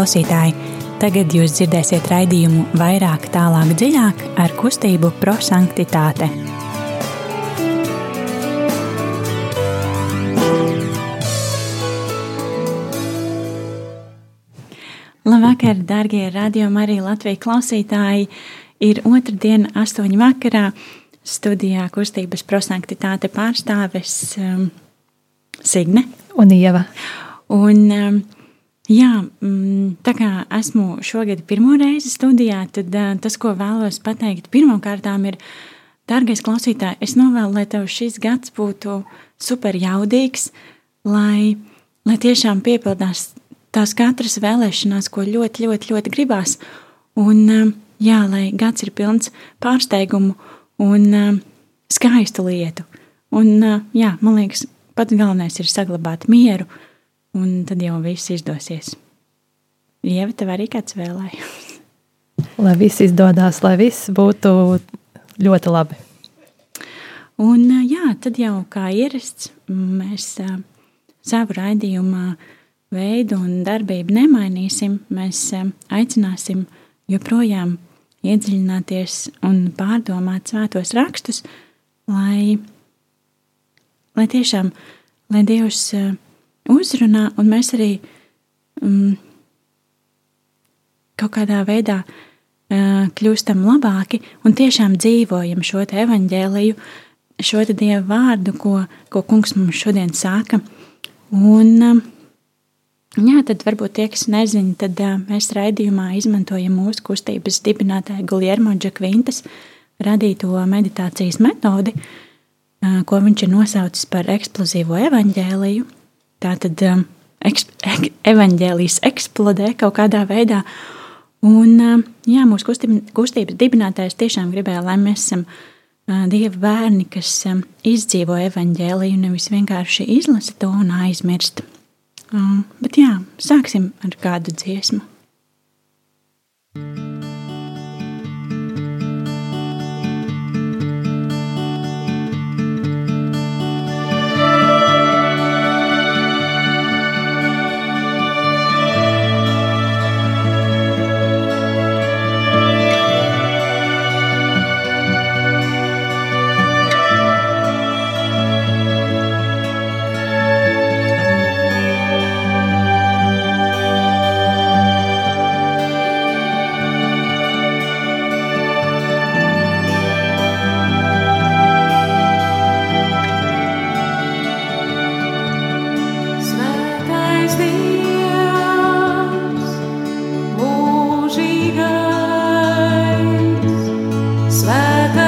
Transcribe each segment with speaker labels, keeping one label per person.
Speaker 1: Klausītāji, tagad jūs dzirdēsiet raidījumu vairāk, tālāk, dziļāk ar kustību prosanktitāte. Labvakar, darbie radiokamā arī Latvijas klausītāji! Ir otrdiena, astoņi vakarā. Studijā kustības prosanktitāte pārstāves um, Signe
Speaker 2: un Ieva.
Speaker 1: Un, um, Jā, mm, tā kā esmu šogad pirmo reizi studijā, tad tas, ko vēlos pateikt, pirmkārt, ir, dārgais klausītāj, es novēlu, lai tev šis gads būtu super jaudīgs, lai, lai tiešām piepildās tās katras vēlēšanās, ko ļoti, ļoti, ļoti gribās. Un, jā, lai gads ir pilns pārsteigumu un skaistu lietu. Un, jā, man liekas, pats galvenais ir saglabāt mieru un tad jau viss izdosies. Ieva, tev arī kāds vēlējums?
Speaker 2: lai viss izdodas, lai viss būtu ļoti labi.
Speaker 1: Un, jā, tad jau kā ierasts, mēs savu raidījumā veidu un darbību nemainīsim. Mēs aicināsim joprojām iedziļināties un pārdomāt svētos rakstus, lai, lai tiešām, lai Dievs uzrunā, un mēs arī um, kaut kādā veidā uh, kļūstam labāki un tiešām dzīvojam šo evaņģēliju, šo dievu vārdu, ko, ko kungs mums šodien sāka. Un, uh, jā, tad varbūt tie, kas nezina, tad uh, mēs raidījumā izmantojam mūsu kustības dibinātāja Guljermo Džakvintas radīto meditācijas metodi, uh, ko viņš ir nosaucis par eksplozīvo evaņģēliju tā tad um, eksp, ek, evaņģēlijas eksplodē kaut kādā veidā. Un, um, jā, mūsu kustības, dibinātājs tiešām gribēja, lai mēs esam uh, Dieva bērni, kas um, izdzīvo evaņģēliju, nevis vienkārši izlasa to un aizmirst. Bet jā, sāksim ar kādu dziesmu. thank you
Speaker 2: svētā.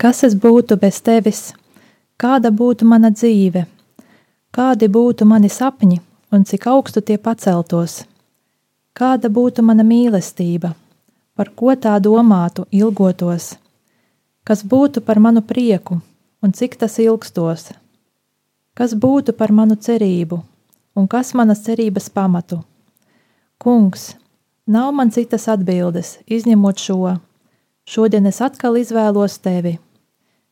Speaker 2: Kas es būtu bez tevis, kāda būtu mana dzīve, kādi būtu mani sapņi un cik augstu tie paceltos, kāda būtu mana mīlestība, par ko tā domātu, ilgotos, kas būtu par manu prieku un cik tas ilgstos, kas būtu par manu cerību un kas manas cerības pamatu. Kungs, nav man citas atbildes, izņemot šo. Šodien es atkal izvēlos tevi,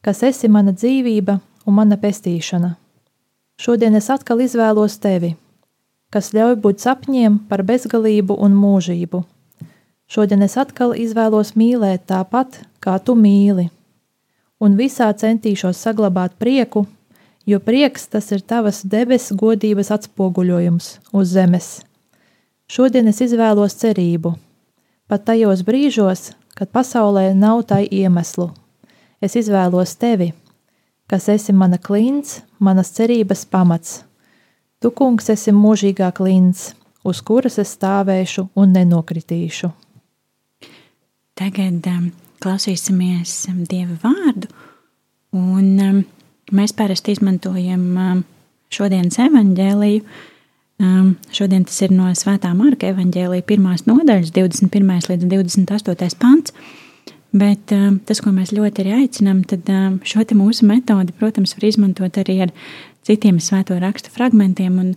Speaker 2: kas esi mana dzīvība un mana pestīšana. Šodien es atkal izvēlos tevi, kas ļauj būt sapņiem par bezgalību un mūžību. Šodien es atkal izvēlos mīlēt tāpat, kā tu mīli, un visā centīšos saglabāt prieku, jo prieks tas ir tavas debesu godības atspoguļojums uz zemes. Šodien es izvēlos cerību, pat tajos brīžos, kad pasaulē nav tai iemeslu. Es izvēlos tevi, kas esi mana klints, manas cerības pamats. Tu, kungs, esi mūžīgā klints, uz kuras es stāvēšu un nenokritīšu.
Speaker 1: Tagad um, klausīsimies um, Dieva vārdu, un um, mēs parasti izmantojam um, šodienas evaņģēliju, Um, šodien tas ir no Svētā Marka evanģēlīja pirmās nodaļas, 21. līdz 28. pants. Bet um, tas, ko mēs ļoti arī aicinām, tad um, šo mūsu metodi, protams, var izmantot arī ar citiem svēto rakstu fragmentiem un,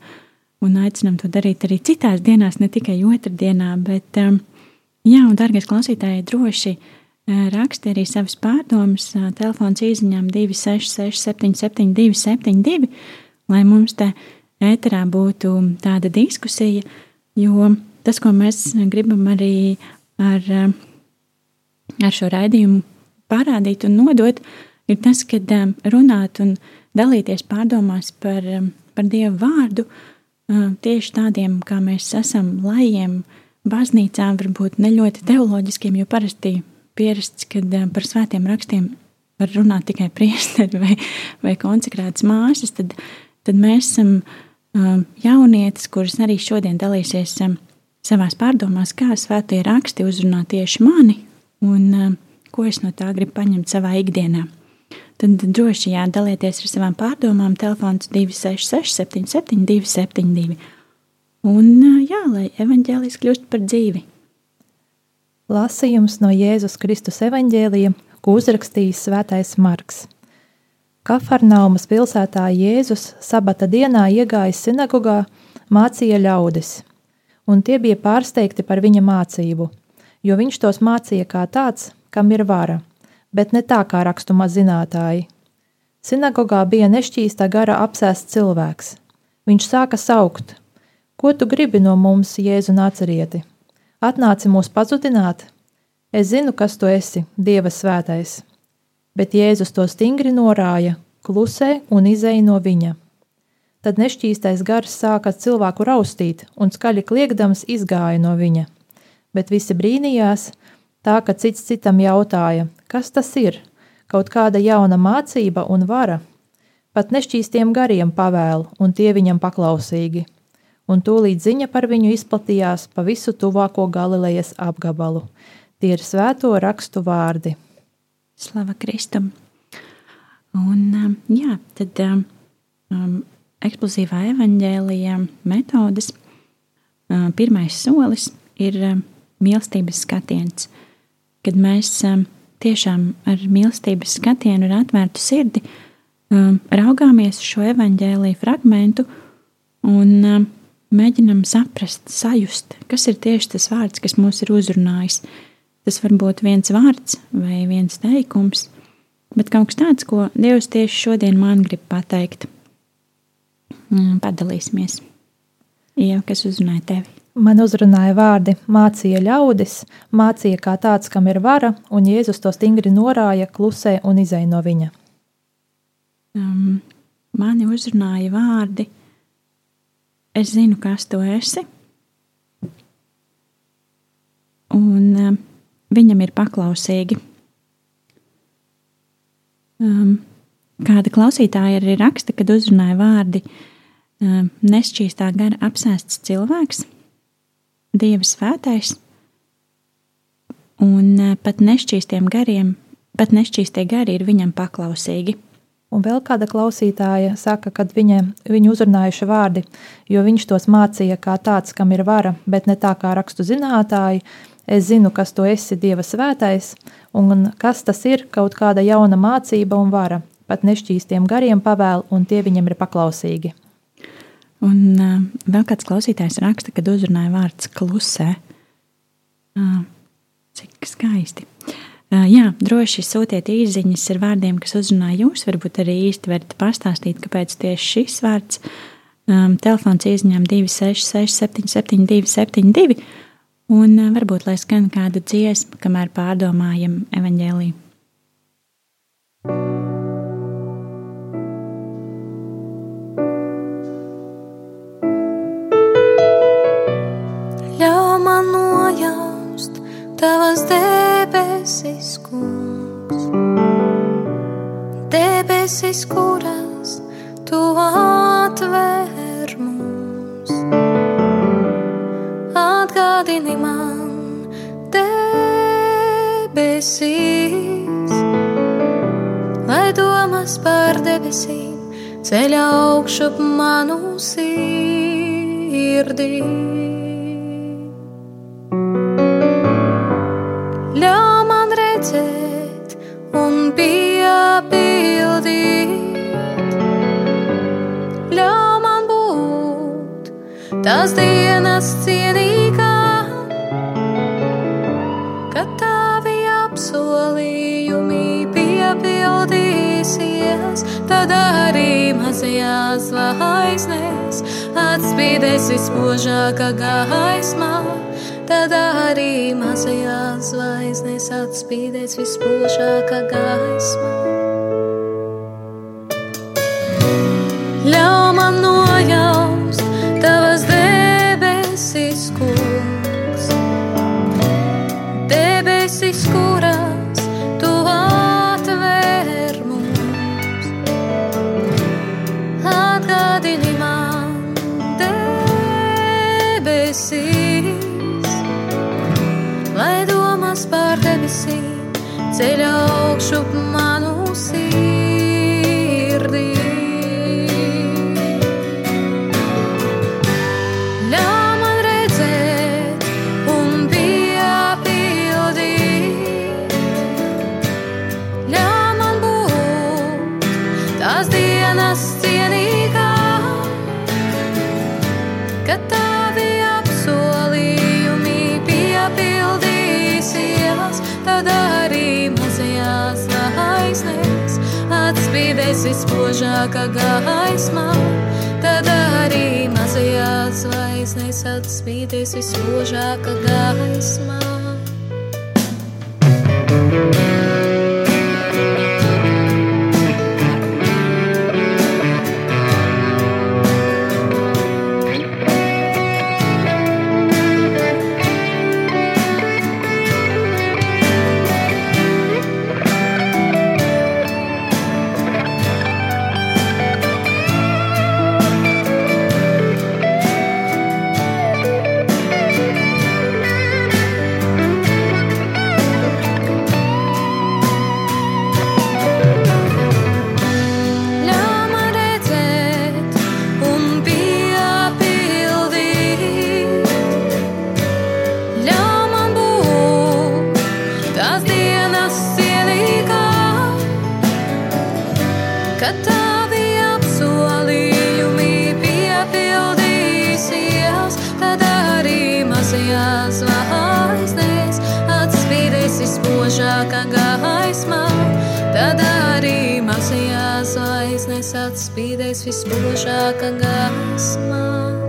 Speaker 1: un aicinām to darīt arī citās dienās, ne tikai otrdienā. Bet, um, jā, un, dārgais klausītāji, droši raksti arī savas pārdomas telefons īziņām 266 772 72, lai mums te ēterā būtu tāda diskusija, jo tas, ko mēs gribam arī ar, ar šo raidījumu parādīt un nodot, ir tas, ka um, runāt un dalīties pārdomās par, um, par Dievu vārdu uh, tieši tādiem, kā mēs esam lajiem, baznīcām, varbūt ne ļoti teoloģiskiem, jo parasti pierasts, ka um, par svētiem rakstiem var runāt tikai priesteri vai, vai konsekrētas māsas, tad, tad mēs esam Um, jaunietis, kuras arī šodien dalīsies um, savās pārdomās, kā svētie raksti uzrunā tieši mani un um, ko es no tā gribu paņemt savā ikdienā. Tad droši jādalieties ar savām pārdomām. Telefons 266, 77, 272. Un uh, jā, lai evanģēlis kļūst par dzīvi.
Speaker 2: Lasījums no Jēzus Kristus evanģēlija, ko uzrakstījis Svētais Marks. Kafarnaumas pilsētā Jēzus sabata dienā iegājis sinagogā, mācīja ļaudis, un tie bija pārsteigti par viņa mācību, jo viņš tos mācīja kā tāds, kam ir vara, bet ne tā kā rakstuma zinātāji. Sinagogā bija nešķīsta gara apsēsts cilvēks. Viņš sāka saukt: Ko tu gribi no mums, Jēzu nācerieti? Atnāci mūs pazudināt? Es zinu, kas tu esi, Dieva svētais bet Jēzus to stingri norāja, klusē un izēja no viņa. Tad nešķīstais gars sāka cilvēku raustīt, un skaļi kliegdams izgāja no viņa. Bet visi brīnījās, tā ka cits citam jautāja, kas tas ir, kaut kāda jauna mācība un vara. Pat nešķīstiem gariem pavēl, un tie viņam paklausīgi. Un tūlīt ziņa par viņu izplatījās pa visu tuvāko Galilejas apgabalu. Tie ir svēto rakstu vārdi.
Speaker 1: Slava Kristum! Un, um, jā, tad um, um, eksplozīvā evaņģēlija metodes um, pirmais solis ir mīlestības skatiens, kad mēs um, tiešām ar mīlestības skatienu un atvērtu sirdi um, raugāmies uz šo evaņģēlīju fragmentu un um, mēģinam saprast, sajust, kas ir tieši tas vārds, kas mūs ir uzrunājis. Tas var būt viens vārds vai viens teikums, bet kaut kas tāds, ko Dievs tieši šodien man grib pateikt. Mm, padalīsimies. Jā, kas uzrunāja tevi?
Speaker 2: Man uzrunāja vārdi, mācīja ļaudis, mācīja kā tāds, kam ir vara, un Jēzus to stingri norāja, klusē un izēja no viņa.
Speaker 1: Um, mani uzrunāja vārdi, es zinu, kas tu esi. Un um, viņam ir paklausīgi. Um, kāda klausītāja arī raksta, kad uzrunāja vārdi um, nešķīstā gara apsēsts cilvēks, Dieva svētais, un pat nešķīstiem gariem pat nešķīstie gari ir viņam paklausīgi.
Speaker 2: Un vēl kāda klausītāja saka, ka viņa, viņu uzrunājuši vārdi, jo viņš tos mācīja kā tāds, kam ir vara, bet ne tā kā rakstu zinātāji. Es zinu, kas tu esi Dieva svētais, un kas tas ir kaut kāda jauna mācība un vara. Pat nešķīstiem gariem pavēl, un tie viņam ir paklausīgi.
Speaker 1: Un uh, vēl kāds klausītājs raksta, kad uzrunāja vārds klusē. Uh, cik skaisti. Uh, jā, droši sūtiet īsiņas ar vārdiem, kas uzrunā jūs. Varbūt arī īsti varat pastāstīt, kāpēc tieši šis vārds. Um, telefons izņem 266, 772, 72. Un uh, varbūt lai skan kāda dziesma, kamēr pārdomājam evaņģēlīju.
Speaker 3: Debesis, kungs, debesis, kuras tu atver mums. Atgādini man debesis, lai domas par debesīm ceļā augšup manu sirdī. Tās dienas cienīgā, kad tavi apsolījumi piepildīsies, tad arī mazajās zvaigznēs atspīdēs vispožākā gaismā. Tad arī mazajās zvaigznēs atspīdēs vispožākā gaismā. Vispožākā gaismā. Tad arī mazajās zvaigznēs atspīdēs vispožākā gaismā. Ļauj atspīdēs vispožākā gaismā.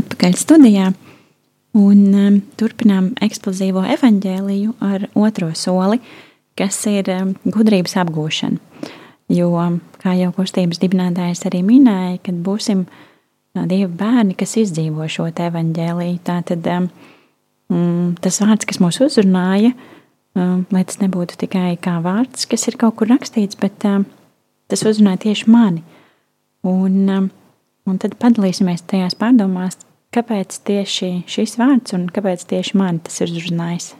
Speaker 1: Atpakaļ studijā. Un um, turpinām eksplozīvo evaņģēliju ar otro soli, kas ir um, gudrības apgūšana. Jo, kā jau kustības dibinātājs arī minēja, kad būsim uh, Dieva bērni, kas izdzīvo šo evaņģēliju, tad um, mm, tas vārds, kas mūs uzrunāja, um, lai tas nebūtu tikai kā vārds, kas ir kaut kur rakstīts, bet um, tas uzrunāja tieši mani. Un, um, un tad padalīsimies tajās pārdomās, kāpēc tieši šis vārds un kāpēc tieši man tas ir uzrunājis.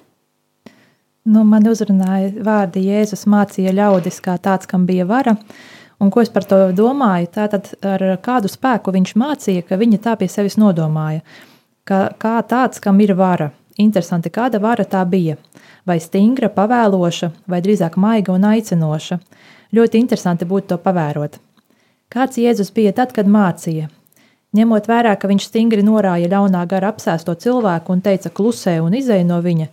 Speaker 2: Nu, man uzrunāja vārdi Jēzus mācīja ļaudis kā tāds, kam bija vara. Un ko es par to domāju? Tātad ar kādu spēku viņš mācīja, ka viņa tā pie sevis nodomāja. Ka, kā tāds, kam ir vara. Interesanti, kāda vara tā bija. Vai stingra, pavēloša, vai drīzāk maiga un aicinoša. Ļoti interesanti būtu to pavērot. Kāds Jēzus bija tad, kad mācīja? Ņemot vērā, ka viņš stingri norāja ļaunā gara apsēsto cilvēku un teica klusē un izēj no viņa,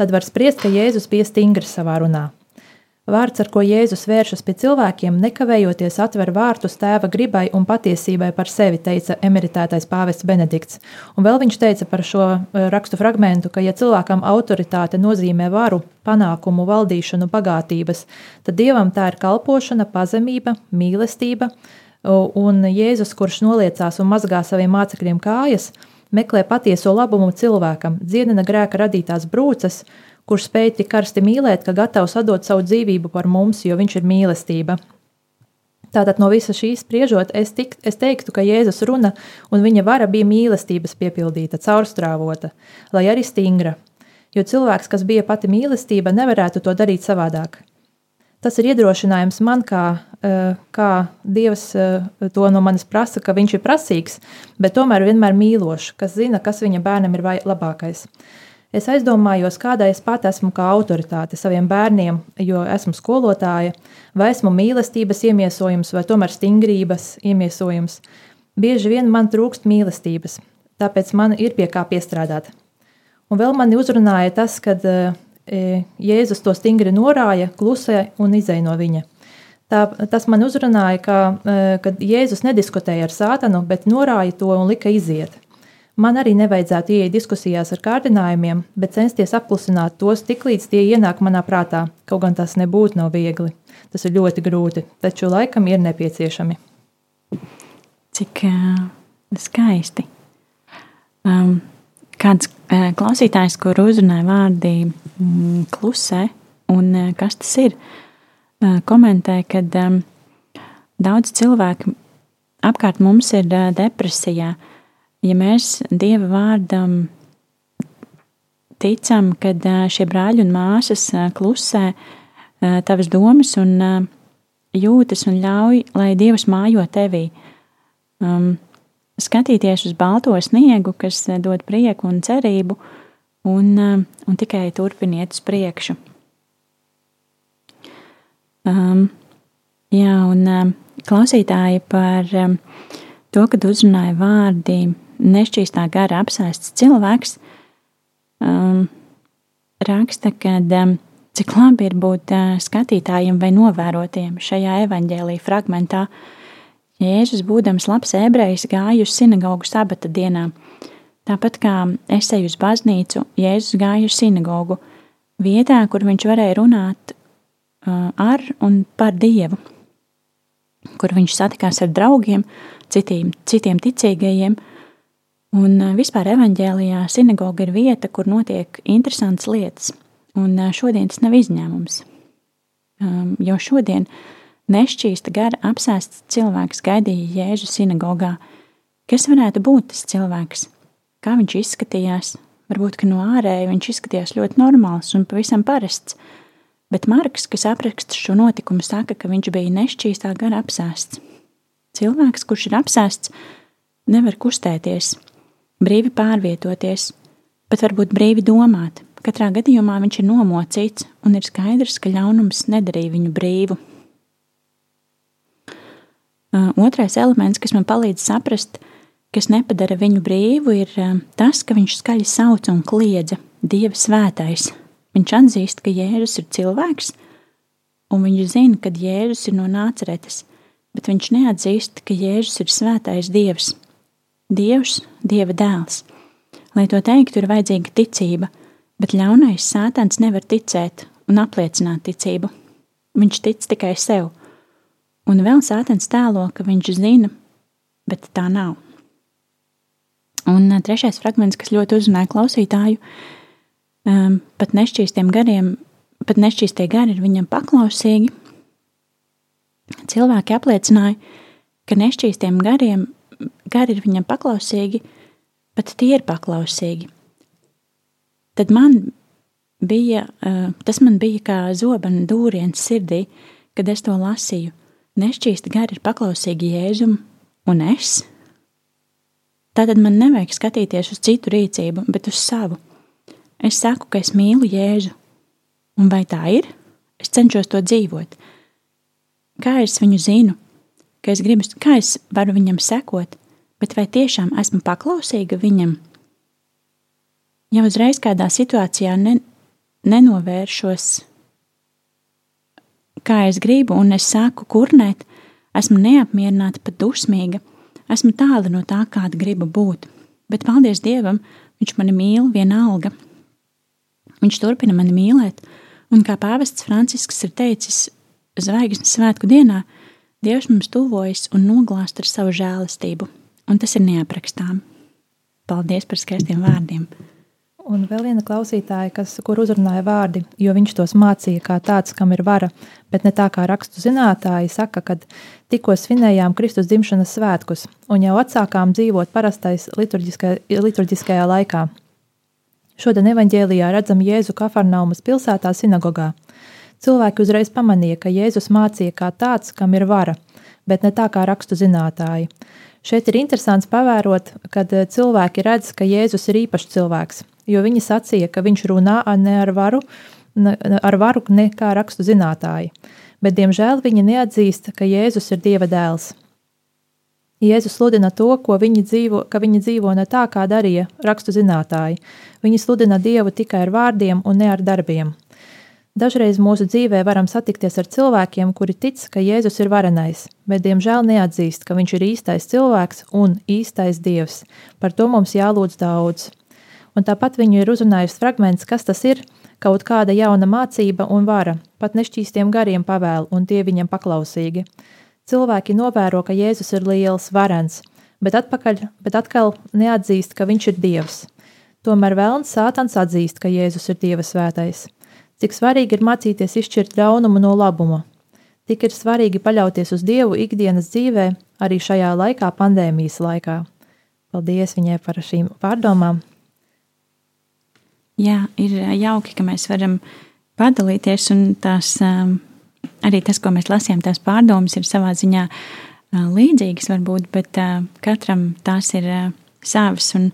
Speaker 2: tad var spriest, ka Jēzus bija stingrs savā runā. Vārds, ar ko Jēzus vēršas pie cilvēkiem, nekavējoties atver vārtus tēva gribai un patiesībai par sevi, teica emeritētais pāvests Benedikts. Un vēl viņš teica par šo e, rakstu fragmentu, ka, ja cilvēkam autoritāte nozīmē varu, panākumu, valdīšanu, bagātības, tad dievam tā ir kalpošana, pazemība, mīlestība, un Jēzus, kurš noliecās un mazgā saviem mācekļiem kājas, meklē patieso labumu cilvēkam, dziedina grēka radītās brūces, kurš spēj tik karsti mīlēt, ka gatavs atdot savu dzīvību par mums, jo viņš ir mīlestība. Tātad no visa šīs spriežot, es, tik, es teiktu, ka Jēzus runa un viņa vara bija mīlestības piepildīta, caurstrāvota, lai arī stingra, jo cilvēks, kas bija pati mīlestība, nevarētu to darīt savādāk. Tas ir iedrošinājums man, kā, eh, kā Dievs eh, to no manis prasa, ka viņš ir prasīgs, bet tomēr vienmēr mīlošs, kas zina, kas viņa bērnam ir labākais. Es aizdomājos, kādai es pat esmu kā autoritāte saviem bērniem, jo esmu skolotāja, vai esmu mīlestības iemiesojums, vai tomēr stingrības iemiesojums. Bieži vien man trūkst mīlestības, tāpēc man ir pie kā piestrādāt. Un vēl mani uzrunāja tas, kad uh, E, Jēzus to stingri norāja, klusē un izēja no viņa. Tā, tas man uzrunāja, ka, e, kad Jēzus nediskutēja ar sātanu, bet norāja to un lika iziet. Man arī nevajadzētu ieiet diskusijās ar kārdinājumiem, bet censties apklusināt tos tik līdz tie ienāk manā prātā, kaut gan tas nebūtu nav viegli. Tas ir ļoti grūti, taču laikam ir nepieciešami.
Speaker 1: Cik uh, skaisti. Um, kāds uh, klausītājs, kur uzrunāja vārdi Mm, klusē, un eh, kas tas ir? Eh, komentē, ka daudz cilvēku apkārt mums ir eh, depresijā. Ja mēs Dieva vārdam ticam, kad šie brāļi un māsas klusē tavas domas un jūtas un ļauj, lai Dievs mājo tevī. Um, skatīties uz balto sniegu, kas dod prieku un cerību, uh, un, um, un tikai turpiniet uz priekšu. Um, jā, un um, klausītāji par um, to, kad uzrunāja vārdi nešķīstā gara apsēsts cilvēks, um, raksta, ka um, cik labi ir būt uh, skatītājiem vai novērotiem šajā evaņģēlīja fragmentā. Jēzus, būdams labs ebrejs, gāja uz sinagogu sabata dienā. Tāpat kā es eju uz baznīcu, Jēzus gāja uz sinagogu, vietā, kur viņš varēja runāt uh, ar un par Dievu, kur viņš satikās ar draugiem, citiem, citiem ticīgajiem. Un uh, vispār evanģēlijā sinagoga ir vieta, kur notiek interesantas lietas, un uh, šodien tas nav izņēmums. Um, jo šodien nešķīsta gara apsēsts cilvēks gaidīja Jēzu sinagogā. Kas varētu būt tas cilvēks? Kā viņš izskatījās. Varbūt, ka no ārēja viņš izskatījās ļoti normāls un pavisam parasts, bet Marks, kas apraksta šo notikumu, saka, ka viņš bija nešķīstā gara apsēsts. Cilvēks, kurš ir apsēsts, nevar kustēties, brīvi pārvietoties, pat varbūt brīvi domāt. Katrā gadījumā viņš ir nomocīts, un ir skaidrs, ka ļaunums nedarīja viņu brīvu. Otrais elements, kas man palīdz saprast, ir kas nepadara viņu brīvu, ir um, tas, ka viņš skaļi sauc un kliedza Dieva svētais. Viņš atzīst, ka Jēzus ir cilvēks, un viņš zina, ka Jēzus ir no nāceretes, bet viņš neatzīst, ka Jēzus ir svētais Dievs. Dievs, Dieva dēls. Lai to teiktu, ir vajadzīga ticība, bet ļaunais sātans nevar ticēt un apliecināt ticību. Viņš tic tikai sev, un vēl sātans tēlo, ka viņš zina, bet tā nav. Un trešais fragments, kas ļoti uzrunāja klausītāju, um, pat nešķīstiem gariem, pat nešķīstie gari ir viņam paklausīgi. Cilvēki apliecināja, ka nešķīstiem gariem gari ir viņam paklausīgi, pat tie ir paklausīgi. Tad man bija, uh, tas man bija kā zobena dūriens sirdī, kad es to lasīju. Nešķīsti gari ir paklausīgi Jēzum un es. Tātad man nevajag skatīties uz citu rīcību, bet uz savu. Es saku, ka es mīlu Jēzu. Un vai tā ir? Es cenšos to dzīvot. Kā es viņu zinu? Ka es gribu, kā es varu viņam sekot, bet vai tiešām esmu paklausīga viņam? Ja uzreiz kādā situācijā ne, nenovēršos, kā es gribu, un es sāku kurnēt, esmu neapmierināta, pat dusmīga Esmu tālu no tā, kāda gribu būt, bet paldies Dievam, Viņš mani mīl vienalga. Viņš turpina mani mīlēt, un kā pāvests Francisks ir teicis, zvaigznes svētku dienā Dievs mums tuvojas un noglāst ar savu žēlastību, un tas ir neaprakstām. Paldies par skaistiem vārdiem!
Speaker 2: Un vēl viena klausītāja, kas, kur uzrunāja vārdi, jo viņš tos mācīja kā tāds, kam ir vara, bet ne tā kā rakstu zinātāji saka, kad tikko svinējām Kristus dzimšanas svētkus un jau atsākām dzīvot parastais liturģiskajā, laikā. Šodien evaņģēlijā redzam Jēzu Kafarnaumas pilsētā sinagogā. Cilvēki uzreiz pamanīja, ka Jēzus mācīja kā tāds, kam ir vara, bet ne tā kā rakstu zinātāji. Šeit ir interesants pavērot, kad cilvēki redz, ka Jēzus ir īpašs cilvēks, jo viņi sacīja, ka viņš runā ne ar varu, ne, ar varu ne kā rakstu zinātāji, bet diemžēl viņi neatzīst, ka Jēzus ir Dieva dēls. Jēzus sludina to, ko viņi dzīvo, ka viņi dzīvo ne tā, kā darīja rakstu zinātāji. Viņi sludina Dievu tikai ar vārdiem un ne ar darbiem. Dažreiz mūsu dzīvē varam satikties ar cilvēkiem, kuri tic, ka Jēzus ir varenais, bet diemžēl neatzīst, ka viņš ir īstais cilvēks un īstais Dievs. Par to mums jālūdz daudz un tāpat viņu ir uzrunājis fragments, kas tas ir, kaut kāda jauna mācība un vara, pat nešķīstiem gariem pavēl, un tie viņam paklausīgi. Cilvēki novēro, ka Jēzus ir liels, varens, bet, atpakaļ, bet atkal neatzīst, ka viņš ir Dievs. Tomēr vēlns sātans atzīst, ka Jēzus ir Dieva svētais. Cik svarīgi ir mācīties izšķirt ļaunumu no labuma. Tik ir svarīgi paļauties uz Dievu ikdienas dzīvē, arī šajā laikā, pandēmijas laikā. Paldies viņai par šīm pārdomām!
Speaker 1: Jā, ir jauki, ka mēs varam padalīties, un tās, arī tas, ko mēs lasījām, tās pārdomas ir savā ziņā līdzīgas, varbūt, bet katram tās ir savas. Un,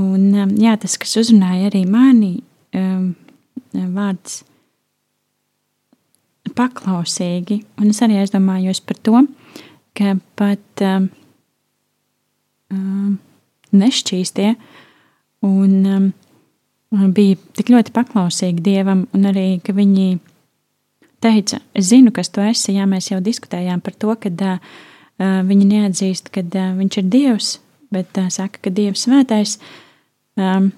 Speaker 1: un jā, tas, kas uzrunāja arī mani, vārds paklausīgi, un es arī aizdomājos par to, ka pat nešķīstie un bija tik ļoti paklausīgi Dievam, un arī, ka viņi teica, es zinu, kas tu esi, jā, mēs jau diskutējām par to, ka uh, viņi neatzīst, ka uh, viņš ir Dievs, bet uh, saka, ka Dievs svētais. Um,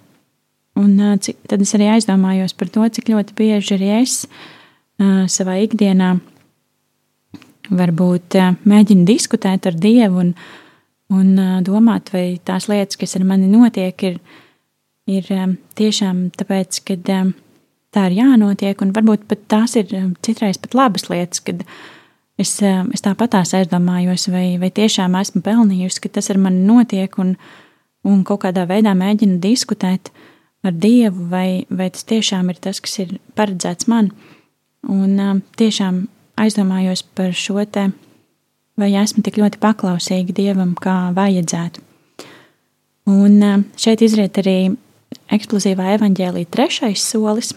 Speaker 1: un uh, cik, tad es arī aizdomājos par to, cik ļoti bieži arī es uh, savā ikdienā varbūt uh, mēģinu diskutēt ar Dievu un, un uh, domāt, vai tās lietas, kas ar mani notiek, ir ir um, tiešām tāpēc, ka um, tā ir jānotiek, un varbūt pat tās ir um, citreiz pat labas lietas, kad es, es tāpatās aizdomājos, vai, vai tiešām esmu pelnījusi, ka tas ar mani notiek, un, un kaut kādā veidā mēģinu diskutēt ar Dievu, vai, vai tas tiešām ir tas, kas ir paredzēts man. Un tiešām aizdomājos par šo te, vai esmu tik ļoti paklausīga Dievam, kā vajadzētu. Un šeit izriet arī eksplozīvā evaņģēlīja trešais solis,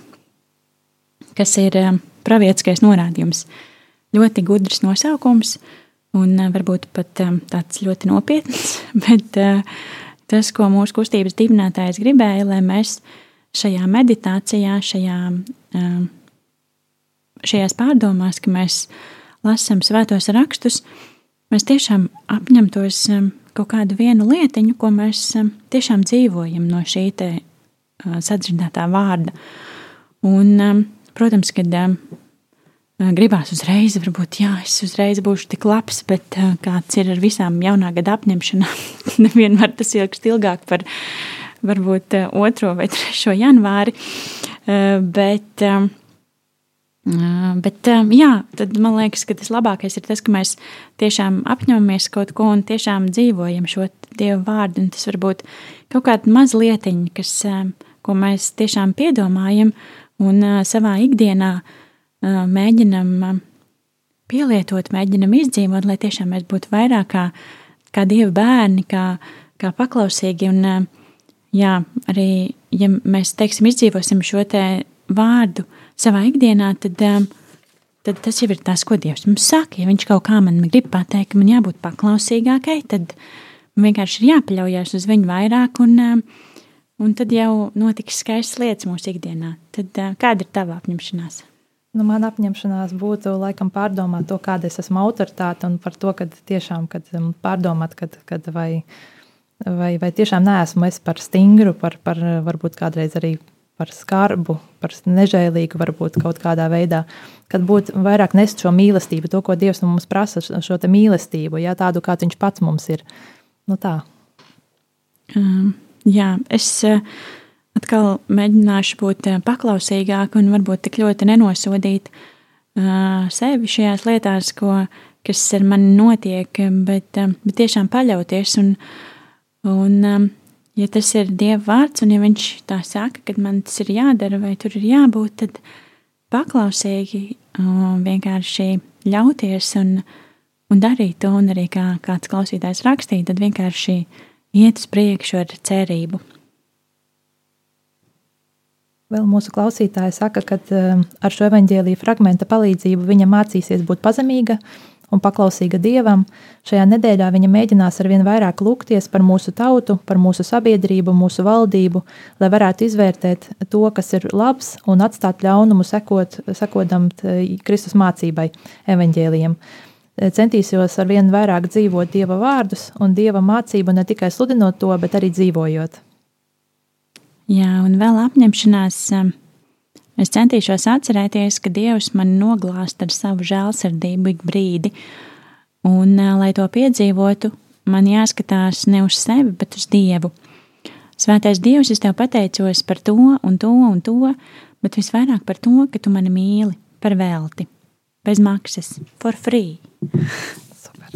Speaker 1: kas ir um, pravietiskais norādījums. Ļoti gudrs nosaukums, un uh, varbūt pat um, tāds ļoti nopietns, bet tas, ko mūsu kustības dibinātājs gribēja, lai mēs šajā meditācijā, šajā, šajās pārdomās, ka mēs lasām svētos rakstus, mēs tiešām apņemtos kaut kādu vienu lietiņu, ko mēs tiešām dzīvojam no šī te sadzirdētā vārda. Un, protams, kad gribās uzreiz, varbūt, jā, es uzreiz būšu tik labs, bet kāds ir ar visām jaunā gada apņemšanām, nevienmēr tas ilgst ilgāk par varbūt 2. vai 3. janvāri. Bet, Bet, jā, tad man liekas, ka tas labākais ir tas, ka mēs tiešām apņemamies kaut ko un tiešām dzīvojam šo dievu vārdu. Un tas var būt kaut kāda maza lietiņa, kas, ko mēs tiešām piedomājam un savā ikdienā mēģinam pielietot, mēģinam izdzīvot, lai tiešām mēs būtu vairāk kā, kā dievu bērni, kā, kā paklausīgi. Un, jā, arī, ja mēs, teiksim, izdzīvosim šo te vārdu, savā ikdienā, tad, um, tad tas jau ir tas, ko Dievs mums saka. Ja Viņš kaut kā man grib pateikt, ka man jābūt paklausīgākai, tad man vienkārši ir jāpaļaujas uz viņu vairāk, un, um, un tad jau notiks skaistas lietas mūsu ikdienā. Tad uh, kāda ir tava apņemšanās?
Speaker 2: Nu, man apņemšanās būtu laikam pārdomāt to, kāda es esmu autoritāte, un par to, ka tiešām kad um, pārdomāt, kad, kad vai, vai, vai tiešām neesmu es par stingru, par, par varbūt kādreiz arī par skarbu, par nežēlīgu, varbūt kaut kādā veidā. Kad būtu vairāk nest šo mīlestību, to, ko Dievs no mums prasa, šo mīlestību, jā, tādu, kāds viņš pats mums ir. Nu, tā.
Speaker 1: Um, jā, es uh, atkal mēģināšu būt uh, paklausīgāk un varbūt tik ļoti nenosodīt uh, sevi šajās lietās, ko, kas ar mani notiek, bet, uh, bet tiešām paļauties un, un um, ja tas ir Dieva vārds, un ja viņš tā saka, ka man tas ir jādara vai tur ir jābūt, tad paklausīgi vienkārši ļauties un, un darīt to, un arī kā kāds klausītājs rakstīja, tad vienkārši iet uz priekšu ar cerību.
Speaker 2: Vēl mūsu klausītāja saka, ka ar šo evaņģēlīju fragmenta palīdzību viņa mācīsies būt pazemīga, un paklausīga Dievam, šajā nedēļā viņa mēģinās ar vien vairāk lūgties par mūsu tautu, par mūsu sabiedrību, mūsu valdību, lai varētu izvērtēt to, kas ir labs, un atstāt ļaunumu, sekot, sekodam Kristus mācībai, evaņģēliem. Centīšos ar vien vairāk dzīvot Dieva vārdus un Dieva mācību, ne tikai sludinot to, bet arī dzīvojot.
Speaker 1: Jā, un vēl apņemšanās Es centīšos atcerēties, ka Dievs man noglāst ar savu žēlsirdību ik brīdi, un, lai to piedzīvotu, man jāskatās ne uz sevi, bet uz Dievu. Svētais Dievs, es tev pateicos par to un to un to, bet visvairāk par to, ka tu mani mīli par velti, bez maksas, for free. Super.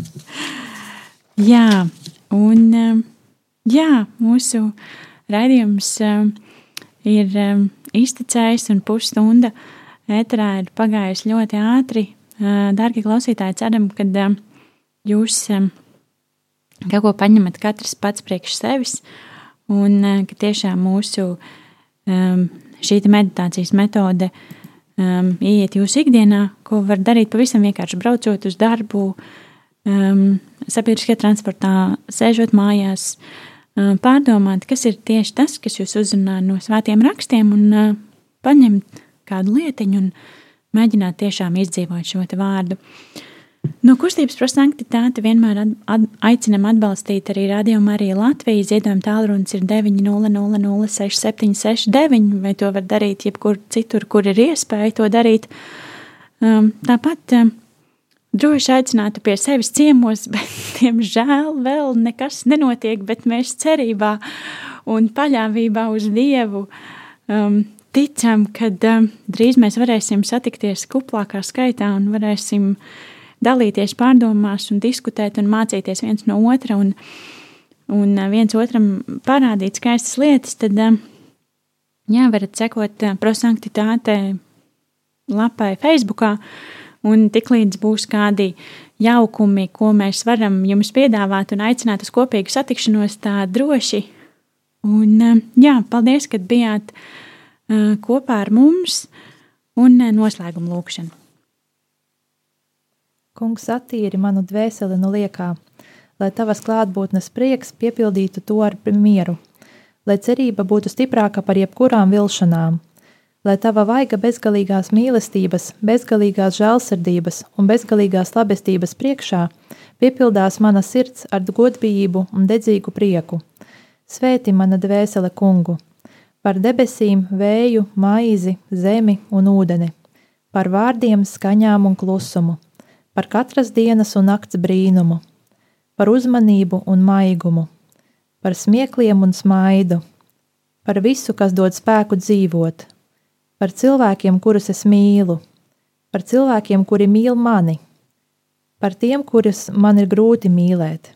Speaker 1: Jā, un jā, mūsu raidījums ir izticējis un pusstunda ēterā ir pagājusi ļoti ātri. Dārgie klausītāji, ceram, ka jūs kaut ko paņemat katrs pats priekš sevis un ka tiešām mūsu šī meditācijas metode um, iet jūsu ikdienā, ko var darīt pavisam vienkārši braucot uz darbu, sabiedriskajā transportā, sēžot mājās, pārdomāt, kas ir tieši tas, kas jūs uzrunā no svētiem rakstiem, un paņemt kādu lietiņu un mēģināt tiešām izdzīvot šo vārdu. No kustības prosanktitāte vienmēr at, at, aicinam atbalstīt arī radiomu arī Latviju. Ziedojuma tālrunis ir 900-6769, vai to var darīt jebkur citur, kur ir iespēja to darīt. Um, tāpat um, droši aicinātu pie sevis ciemos, bet, diemžēl, vēl nekas nenotiek, bet mēs cerībā un paļāvībā uz Dievu um, ticam, ka um, drīz mēs varēsim satikties kuplākā skaitā un varēsim dalīties pārdomās un diskutēt un mācīties viens no otra un, un uh, viens otram parādīt skaistas lietas, tad, um, jā, varat sekot uh, prosanktitātei lapai Facebookā, uh, Un tiklīdz būs kādi jaukumi, ko mēs varam jums piedāvāt un aicināt uz kopīgu satikšanos, tā droši. Un, eh, jā, paldies, ka bijāt uh, kopā ar mums un uh, noslēguma lūkšanu.
Speaker 2: Kungs attīri manu dvēseli no liekā, lai tavas klātbūtnes prieks piepildītu to ar mieru, lai cerība būtu stiprāka par jebkurām vilšanām lai tava vaiga bezgalīgās mīlestības, bezgalīgās žēlsirdības un bezgalīgās labestības priekšā piepildās mana sirds ar godbijību un dedzīgu prieku. Svēti mana dvēsele kungu, par debesīm, vēju, maizi, zemi un ūdeni, par vārdiem, skaņām un klusumu, par katras dienas un nakts brīnumu, par uzmanību un maigumu, par smiekliem un smaidu, par visu, kas dod spēku dzīvot, par cilvēkiem, kurus es mīlu, par cilvēkiem, kuri mīl mani, par tiem, kurus man ir grūti mīlēt,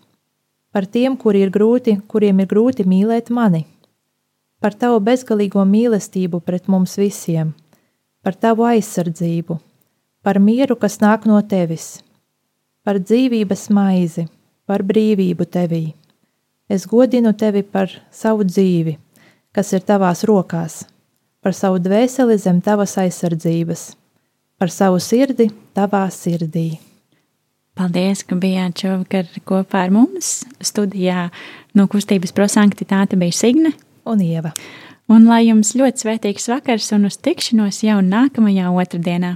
Speaker 2: par tiem, kuri ir grūti, kuriem ir grūti mīlēt mani, par tavu bezgalīgo mīlestību pret mums visiem, par tavu aizsardzību, par mieru, kas nāk no tevis, par dzīvības maizi, par brīvību tevī. Es godinu tevi par savu dzīvi, kas ir tavās rokās par savu dvēseli zem tavas aizsardzības, par savu sirdi tavā sirdī.
Speaker 4: Paldies, ka bijāt šovakar kopā ar mums. Studijā no kustības prosanktitāte bija Signe
Speaker 2: un Ieva.
Speaker 4: Un lai jums ļoti svētīgs vakars un uz tikšanos jau nākamajā otrdienā!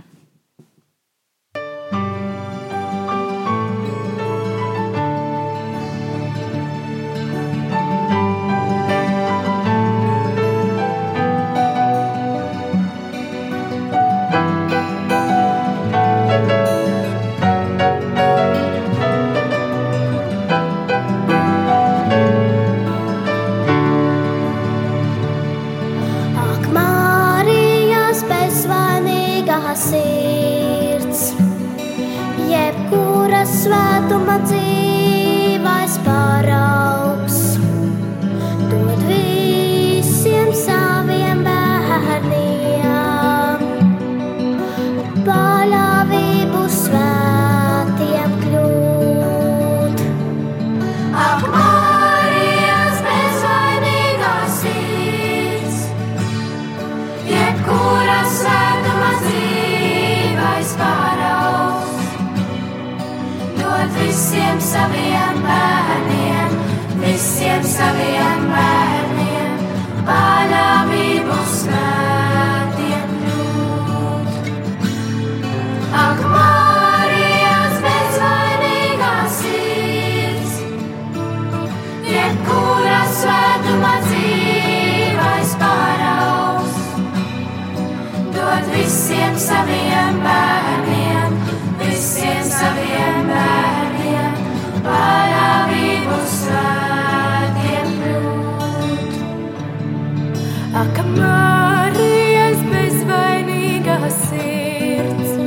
Speaker 4: Marijas bezvainīgā sirds,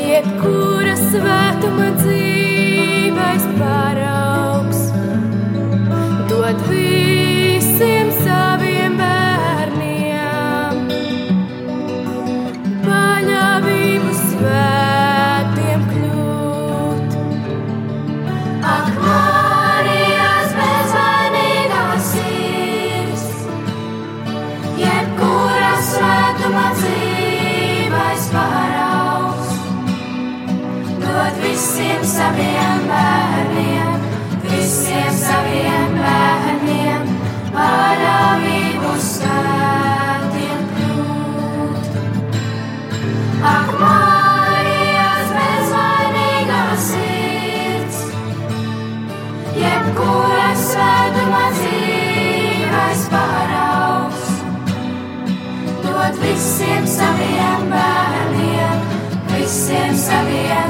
Speaker 4: jebkura svētuma dzīve. visiem saviem bērniem, visiem saviem.